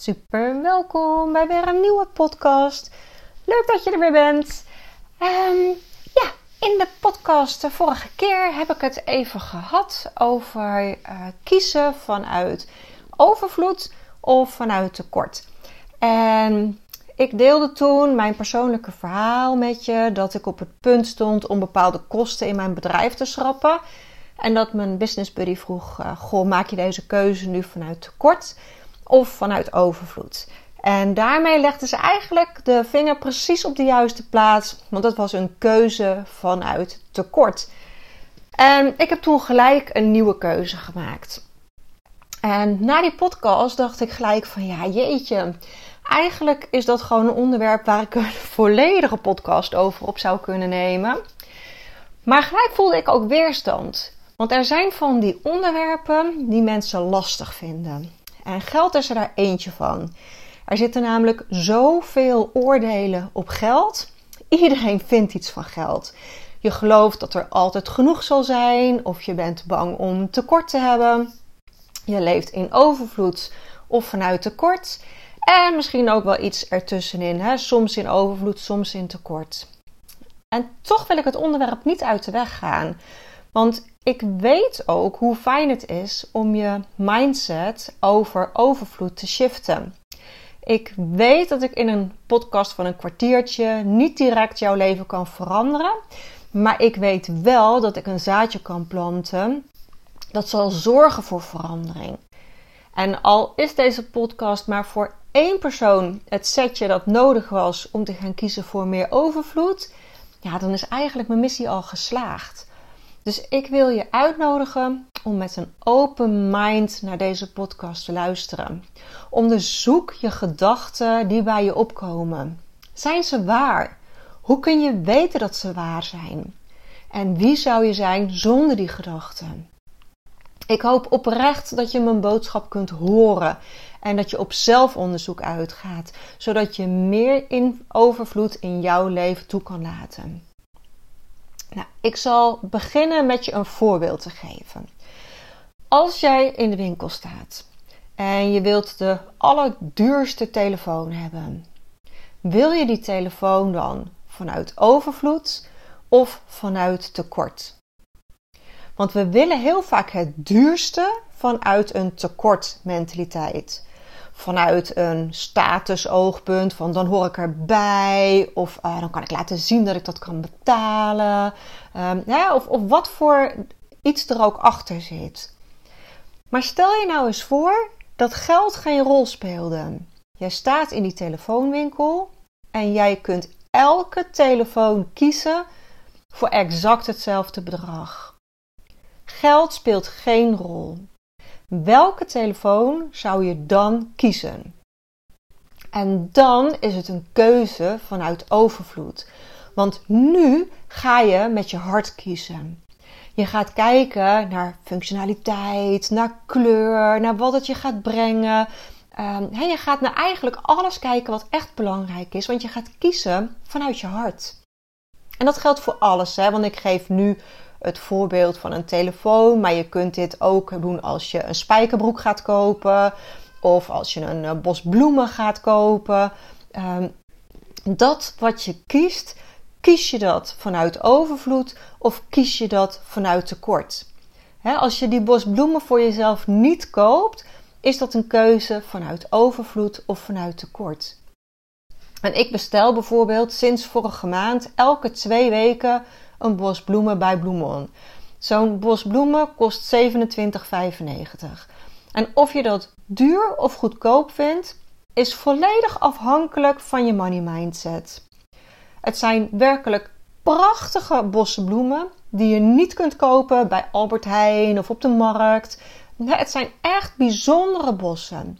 Super welkom bij weer een nieuwe podcast. Leuk dat je er weer bent. Um, ja, in de podcast de vorige keer heb ik het even gehad over uh, kiezen vanuit overvloed of vanuit tekort. En ik deelde toen mijn persoonlijke verhaal met je dat ik op het punt stond om bepaalde kosten in mijn bedrijf te schrappen. En dat mijn business buddy vroeg: uh, Goh, maak je deze keuze nu vanuit tekort of vanuit overvloed? En daarmee legden ze eigenlijk de vinger precies op de juiste plaats, want dat was een keuze vanuit tekort. En ik heb toen gelijk een nieuwe keuze gemaakt. En na die podcast dacht ik gelijk van ja, jeetje. Eigenlijk is dat gewoon een onderwerp waar ik een volledige podcast over op zou kunnen nemen. Maar gelijk voelde ik ook weerstand. Want er zijn van die onderwerpen die mensen lastig vinden. En geld is er daar eentje van. Er zitten namelijk zoveel oordelen op geld. Iedereen vindt iets van geld. Je gelooft dat er altijd genoeg zal zijn, of je bent bang om tekort te hebben. Je leeft in overvloed of vanuit tekort. En misschien ook wel iets ertussenin. Hè? Soms in overvloed, soms in tekort. En toch wil ik het onderwerp niet uit de weg gaan. Want ik weet ook hoe fijn het is om je mindset over overvloed te shiften. Ik weet dat ik in een podcast van een kwartiertje niet direct jouw leven kan veranderen. Maar ik weet wel dat ik een zaadje kan planten dat zal zorgen voor verandering. En al is deze podcast maar voor één persoon het setje dat nodig was om te gaan kiezen voor meer overvloed, ja, dan is eigenlijk mijn missie al geslaagd. Dus ik wil je uitnodigen om met een open mind naar deze podcast te luisteren. Onderzoek je gedachten die bij je opkomen. Zijn ze waar? Hoe kun je weten dat ze waar zijn? En wie zou je zijn zonder die gedachten? Ik hoop oprecht dat je mijn boodschap kunt horen en dat je op zelfonderzoek uitgaat, zodat je meer in overvloed in jouw leven toe kan laten. Nou, ik zal beginnen met je een voorbeeld te geven. Als jij in de winkel staat en je wilt de allerduurste telefoon hebben, wil je die telefoon dan vanuit overvloed of vanuit tekort? Want we willen heel vaak het duurste vanuit een tekortmentaliteit. Vanuit een statusoogpunt van dan hoor ik erbij of uh, dan kan ik laten zien dat ik dat kan betalen. Um, ja, of, of wat voor iets er ook achter zit. Maar stel je nou eens voor dat geld geen rol speelde. Jij staat in die telefoonwinkel en jij kunt elke telefoon kiezen voor exact hetzelfde bedrag. Geld speelt geen rol. Welke telefoon zou je dan kiezen? En dan is het een keuze vanuit overvloed. Want nu ga je met je hart kiezen. Je gaat kijken naar functionaliteit, naar kleur, naar wat het je gaat brengen. Um, je gaat naar eigenlijk alles kijken wat echt belangrijk is, want je gaat kiezen vanuit je hart. En dat geldt voor alles, hè? want ik geef nu het voorbeeld van een telefoon. Maar je kunt dit ook doen als je een spijkerbroek gaat kopen. Of als je een eh, bos bloemen gaat kopen. Ehm, dat wat je kiest, kies je dat vanuit overvloed of kies je dat vanuit tekort? als je die bos bloemen voor jezelf niet koopt, is dat een keuze vanuit overvloed of vanuit tekort. En ik bestel bijvoorbeeld sinds vorige maand elke twee weken een bos bloemen bij Bloemon. Zo'n bos bloemen kost 27,95. En of je dat duur of goedkoop vindt, is volledig afhankelijk van je money mindset. Het zijn werkelijk prachtige bossen bloemen die je niet kunt kopen bij Albert Heijn of op de markt. het zijn echt bijzondere bossen.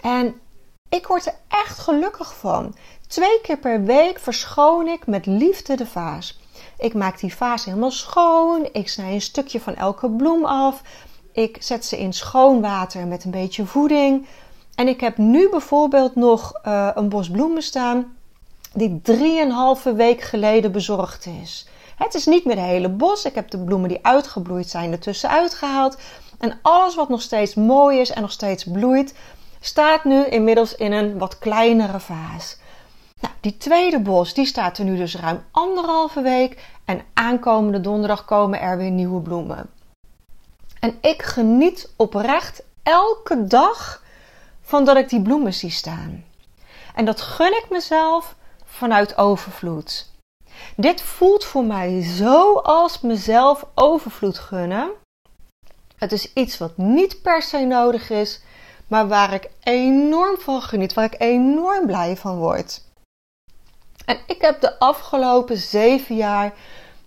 En ik word er echt gelukkig van. Twee keer per week verschoon ik met liefde de vaas. Ik maak die vaas helemaal schoon. Ik snij een stukje van elke bloem af. Ik zet ze in schoon water met een beetje voeding. En ik heb nu bijvoorbeeld nog uh, een bos bloemen staan die drieënhalve week geleden bezorgd is. Het is niet meer de hele bos. Ik heb de bloemen die uitgebloeid zijn ertussen uitgehaald. En alles wat nog steeds mooi is en nog steeds bloeit, staat nu inmiddels in een wat kleinere vaas. Nou, die tweede bos die staat er nu dus ruim anderhalve week. En aankomende donderdag komen er weer nieuwe bloemen. En ik geniet oprecht elke dag van dat ik die bloemen zie staan. En dat gun ik mezelf vanuit overvloed. Dit voelt voor mij zo als mezelf overvloed gunnen. Het is iets wat niet per se nodig is, maar waar ik enorm van geniet, waar ik enorm blij van word. En ik heb de afgelopen zeven jaar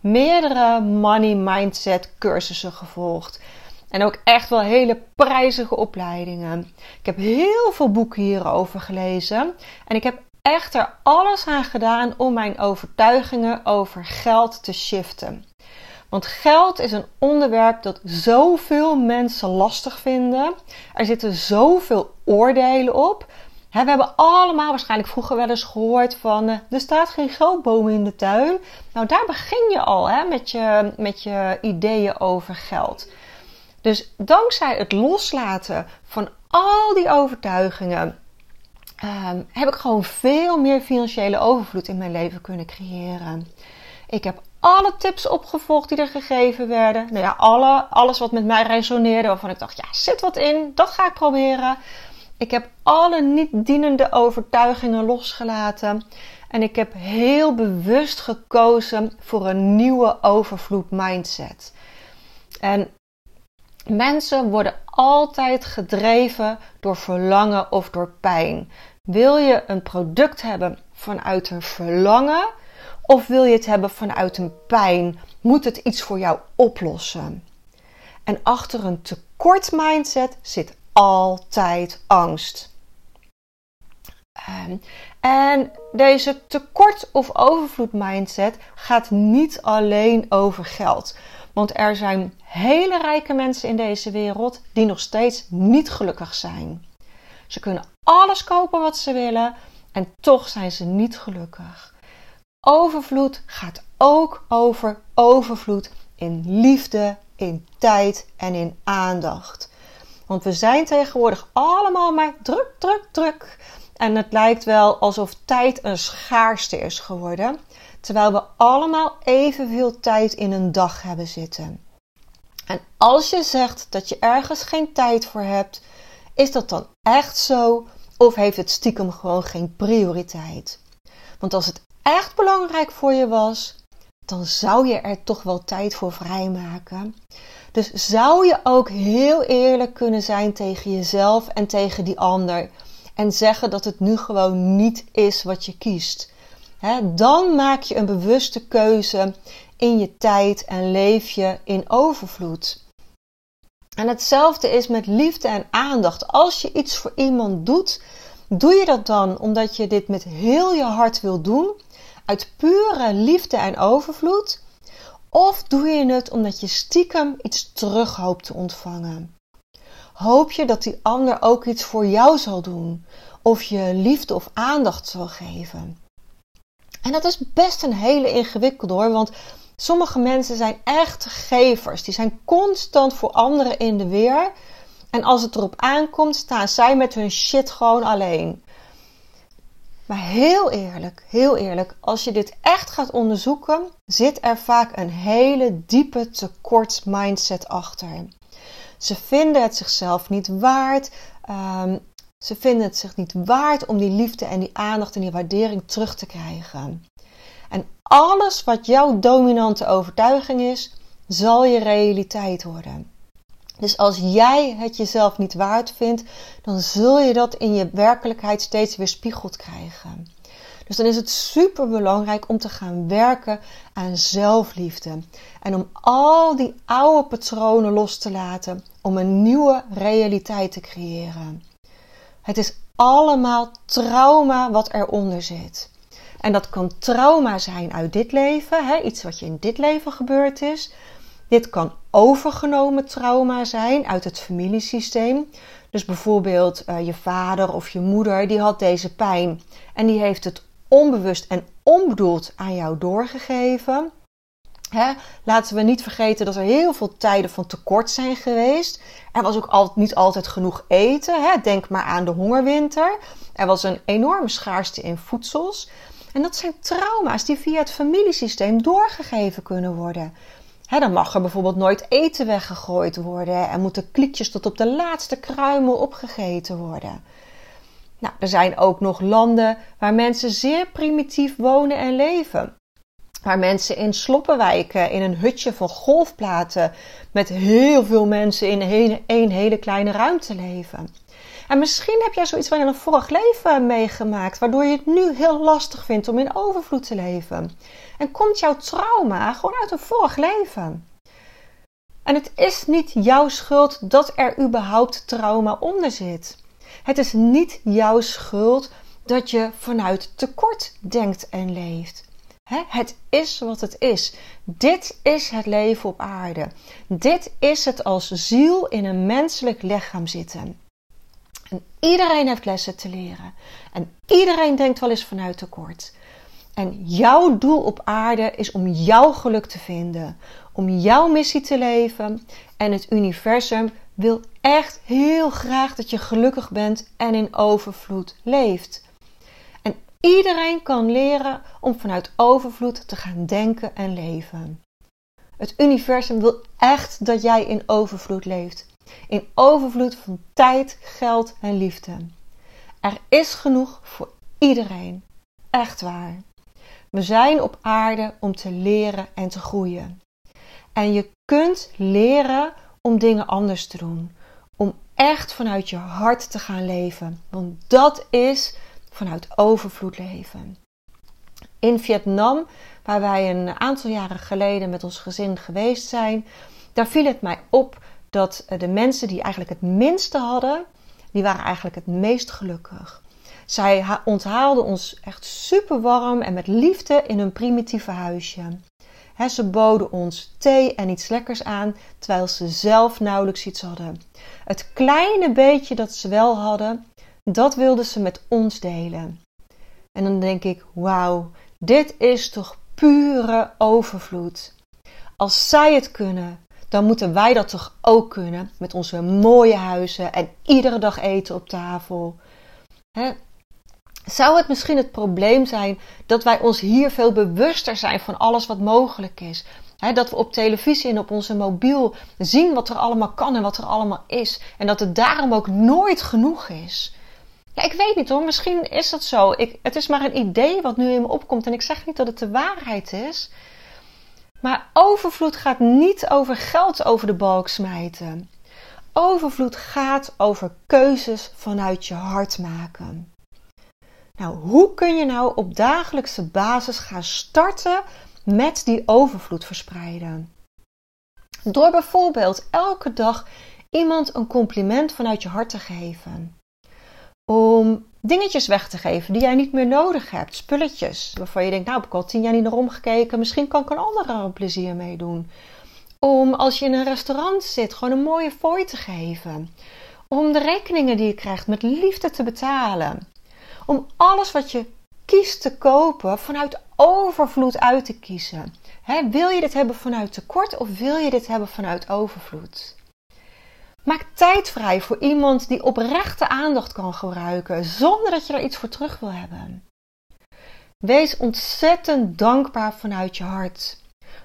meerdere money mindset cursussen gevolgd. En ook echt wel hele prijzige opleidingen. Ik heb heel veel boeken hierover gelezen. En ik heb echt er alles aan gedaan om mijn overtuigingen over geld te shiften. Want geld is een onderwerp dat zoveel mensen lastig vinden. Er zitten zoveel oordelen op. we hebben allemaal waarschijnlijk vroeger wel eens gehoord van uh, er staat geen geldboom in de tuin. Nou, daar begin je al hè, met, je, met je ideeën over geld. Dus dankzij het loslaten van al die overtuigingen um, heb ik gewoon veel meer financiële overvloed in mijn leven kunnen creëren. Ik heb alle tips opgevolgd die er gegeven werden. Nou ja, alle, alles wat met mij resoneerde, waarvan ik dacht, ja, zit wat in, dat ga ik proberen. Ik heb alle niet dienende overtuigingen losgelaten. En ik heb heel bewust gekozen voor een nieuwe overvloed mindset. En mensen worden altijd gedreven door verlangen of door pijn. Wil je een product hebben vanuit een verlangen of wil je het hebben vanuit een pijn? Moet het iets voor jou oplossen? En achter een tekort mindset zit altijd angst. Ehm, en deze tekort of overvloed mindset gaat niet alleen over geld. Want er zijn hele rijke mensen in deze wereld die nog steeds niet gelukkig zijn. Ze kunnen alles kopen wat ze willen en toch zijn ze niet gelukkig. Overvloed gaat ook over overvloed in liefde, in tijd en in aandacht. Want we zijn tegenwoordig allemaal maar druk, druk, druk. En het lijkt wel alsof tijd een schaarste is geworden, terwijl we allemaal evenveel tijd in een dag hebben zitten. En als je zegt dat je ergens geen tijd voor hebt, is dat dan echt zo of heeft het stiekem gewoon geen prioriteit? Want als het echt belangrijk voor je was, dan zou je er toch wel tijd voor vrijmaken. Dus zou je ook heel eerlijk kunnen zijn tegen jezelf en tegen die ander. En zeggen dat het nu gewoon niet is wat je kiest. dan maak je een bewuste keuze in je tijd en leef je in overvloed. En hetzelfde is met liefde en aandacht. Als je iets voor iemand doet, doe je dat dan omdat je dit met heel je hart wil doen, uit pure liefde en overvloed? Of doe je het omdat je stiekem iets terug hoopt te ontvangen? Hoop je dat die ander ook iets voor jou zal doen, of je liefde of aandacht zal geven? En dat is best een hele ingewikkelde hoor, want Sommige mensen zijn echt gevers. Die zijn constant voor anderen in de weer. En als het erop aankomt, staan zij met hun shit gewoon alleen. Maar heel eerlijk, heel eerlijk, als je dit echt gaat onderzoeken, zit er vaak een hele diepe tekort mindset achter. Ze vinden het zichzelf niet waard. Um, ze vinden het zich niet waard om die liefde en die aandacht en die waardering terug te krijgen. En alles wat jouw dominante overtuiging is, zal je realiteit worden. Dus als jij het jezelf niet waard vindt, dan zul je dat in je werkelijkheid steeds weer spiegeld krijgen. Dus dan is het super belangrijk om te gaan werken aan zelfliefde. En om al die oude patronen los te laten om een nieuwe realiteit te creëren. Het is allemaal trauma wat eronder zit. En dat kan trauma zijn uit dit leven, hè, iets wat je in dit leven gebeurd is. Dit kan overgenomen trauma zijn uit het familiesysteem. Dus bijvoorbeeld uh, je vader of je moeder, die had deze pijn en die heeft het onbewust en onbedoeld aan jou doorgegeven. Hè? Laten we niet vergeten dat er heel veel tijden van tekort zijn geweest. Er was ook niet altijd genoeg eten. Hè? Denk maar aan de hongerwinter. Er was een enorme schaarste in voedsels. En dat zijn trauma's die via het familiesysteem doorgegeven kunnen worden. Dan mag er bijvoorbeeld nooit eten weggegooid worden en moeten kliekjes tot op de laatste kruimel opgegeten worden. Nou, er zijn ook nog landen waar mensen zeer primitief wonen en leven. Waar mensen in sloppenwijken in een hutje van golfplaten met heel veel mensen in één hele kleine ruimte leven. En misschien heb jij zoiets van een vorig leven meegemaakt, waardoor je het nu heel lastig vindt om in overvloed te leven. En komt jouw trauma gewoon uit een vorig leven. En het is niet jouw schuld dat er überhaupt trauma onder zit. Het is niet jouw schuld dat je vanuit tekort denkt en leeft. Het is wat het is. Dit is het leven op aarde. Dit is het als ziel in een menselijk lichaam zitten. En iedereen heeft lessen te leren. En iedereen denkt wel eens vanuit tekort. En jouw doel op aarde is om jouw geluk te vinden, om jouw missie te leven. En het universum wil echt heel graag dat je gelukkig bent en in overvloed leeft. En iedereen kan leren om vanuit overvloed te gaan denken en leven. Het universum wil echt dat jij in overvloed leeft. In overvloed van tijd, geld en liefde. Er is genoeg voor iedereen. Echt waar. We zijn op aarde om te leren en te groeien. En je kunt leren om dingen anders te doen. Om echt vanuit je hart te gaan leven. Want dat is vanuit overvloed leven. In Vietnam, waar wij een aantal jaren geleden met ons gezin geweest zijn, daar viel het mij op dat de mensen die eigenlijk het minste hadden, die waren eigenlijk het meest gelukkig. Zij onthaalden ons echt super warm en met liefde in hun primitieve huisje. ze boden ons thee en iets lekkers aan, terwijl ze zelf nauwelijks iets hadden. Het kleine beetje dat ze wel hadden, dat wilden ze met ons delen. En dan denk ik: wauw, dit is toch pure overvloed. Als zij het kunnen, dan moeten wij dat toch ook kunnen met onze mooie huizen en iedere dag eten op tafel. Zou het misschien het probleem zijn dat wij ons hier veel bewuster zijn van alles wat mogelijk is? dat we op televisie en op onze mobiel zien wat er allemaal kan en wat er allemaal is. En dat het daarom ook nooit genoeg is. Ik weet niet hoor, misschien is dat zo. Ik, het is maar een idee wat nu in me opkomt. En ik zeg niet dat het de waarheid is. Maar overvloed gaat niet over geld over de balk smijten. Overvloed gaat over keuzes vanuit je hart maken. Nou, hoe kun je nou op dagelijkse basis gaan starten met die overvloed verspreiden? Door bijvoorbeeld elke dag iemand een compliment vanuit je hart te geven. Om dingetjes weg te geven die jij niet meer nodig hebt. Spulletjes waarvan je denkt, nou heb ik al tien jaar niet naar omgekeken. Misschien kan ik een ander er plezier mee doen. Om als je in een restaurant zit, gewoon een mooie fooi te geven. Om de rekeningen die je krijgt met liefde te betalen. Om alles wat je kiest te kopen vanuit overvloed uit te kiezen. wil je dit hebben vanuit tekort of wil je dit hebben vanuit overvloed? Maak tijd vrij voor iemand die oprechte aandacht kan gebruiken zonder dat je er iets voor terug wil hebben. Wees ontzettend dankbaar vanuit je hart.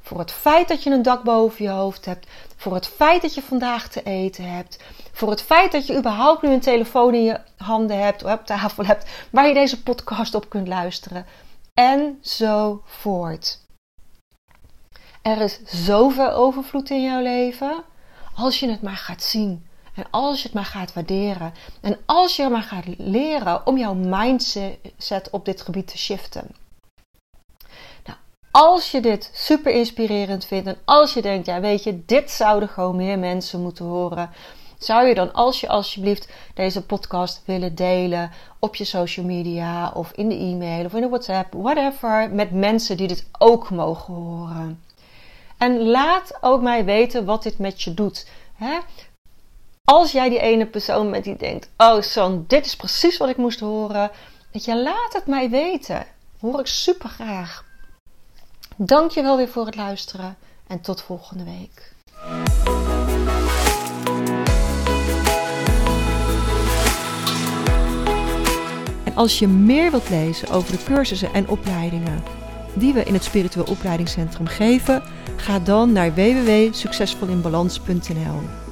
Voor het feit dat je een dak boven je hoofd hebt. Voor het feit dat je vandaag te eten hebt. Voor het feit dat je überhaupt nu een telefoon in je handen hebt of op tafel hebt waar je deze podcast op kunt luisteren. En zo voort. Er is zoveel overvloed in jouw leven als je het maar gaat zien En als je het maar gaat waarderen. En als je maar gaat leren om jouw mindset op dit gebied te shiften. Nou, als je dit super inspirerend vindt en als je denkt, ja weet je, dit zouden gewoon meer mensen moeten horen. Zou je dan als je alsjeblieft deze podcast willen delen op je social media of in de e-mail of in de WhatsApp, whatever, met mensen die dit ook mogen horen. En laat ook mij weten wat dit met je doet. Hè? Als jij die ene persoon bent die denkt: Oh, San, dit is precies wat ik moest horen. Laat het mij weten. Hoor ik super graag. Dank je wel weer voor het luisteren en tot volgende week. En als je meer wilt lezen over de cursussen en opleidingen die we in het Spiritueel Opleidingscentrum geven, ga dan naar www.succesvolinbalans.nl.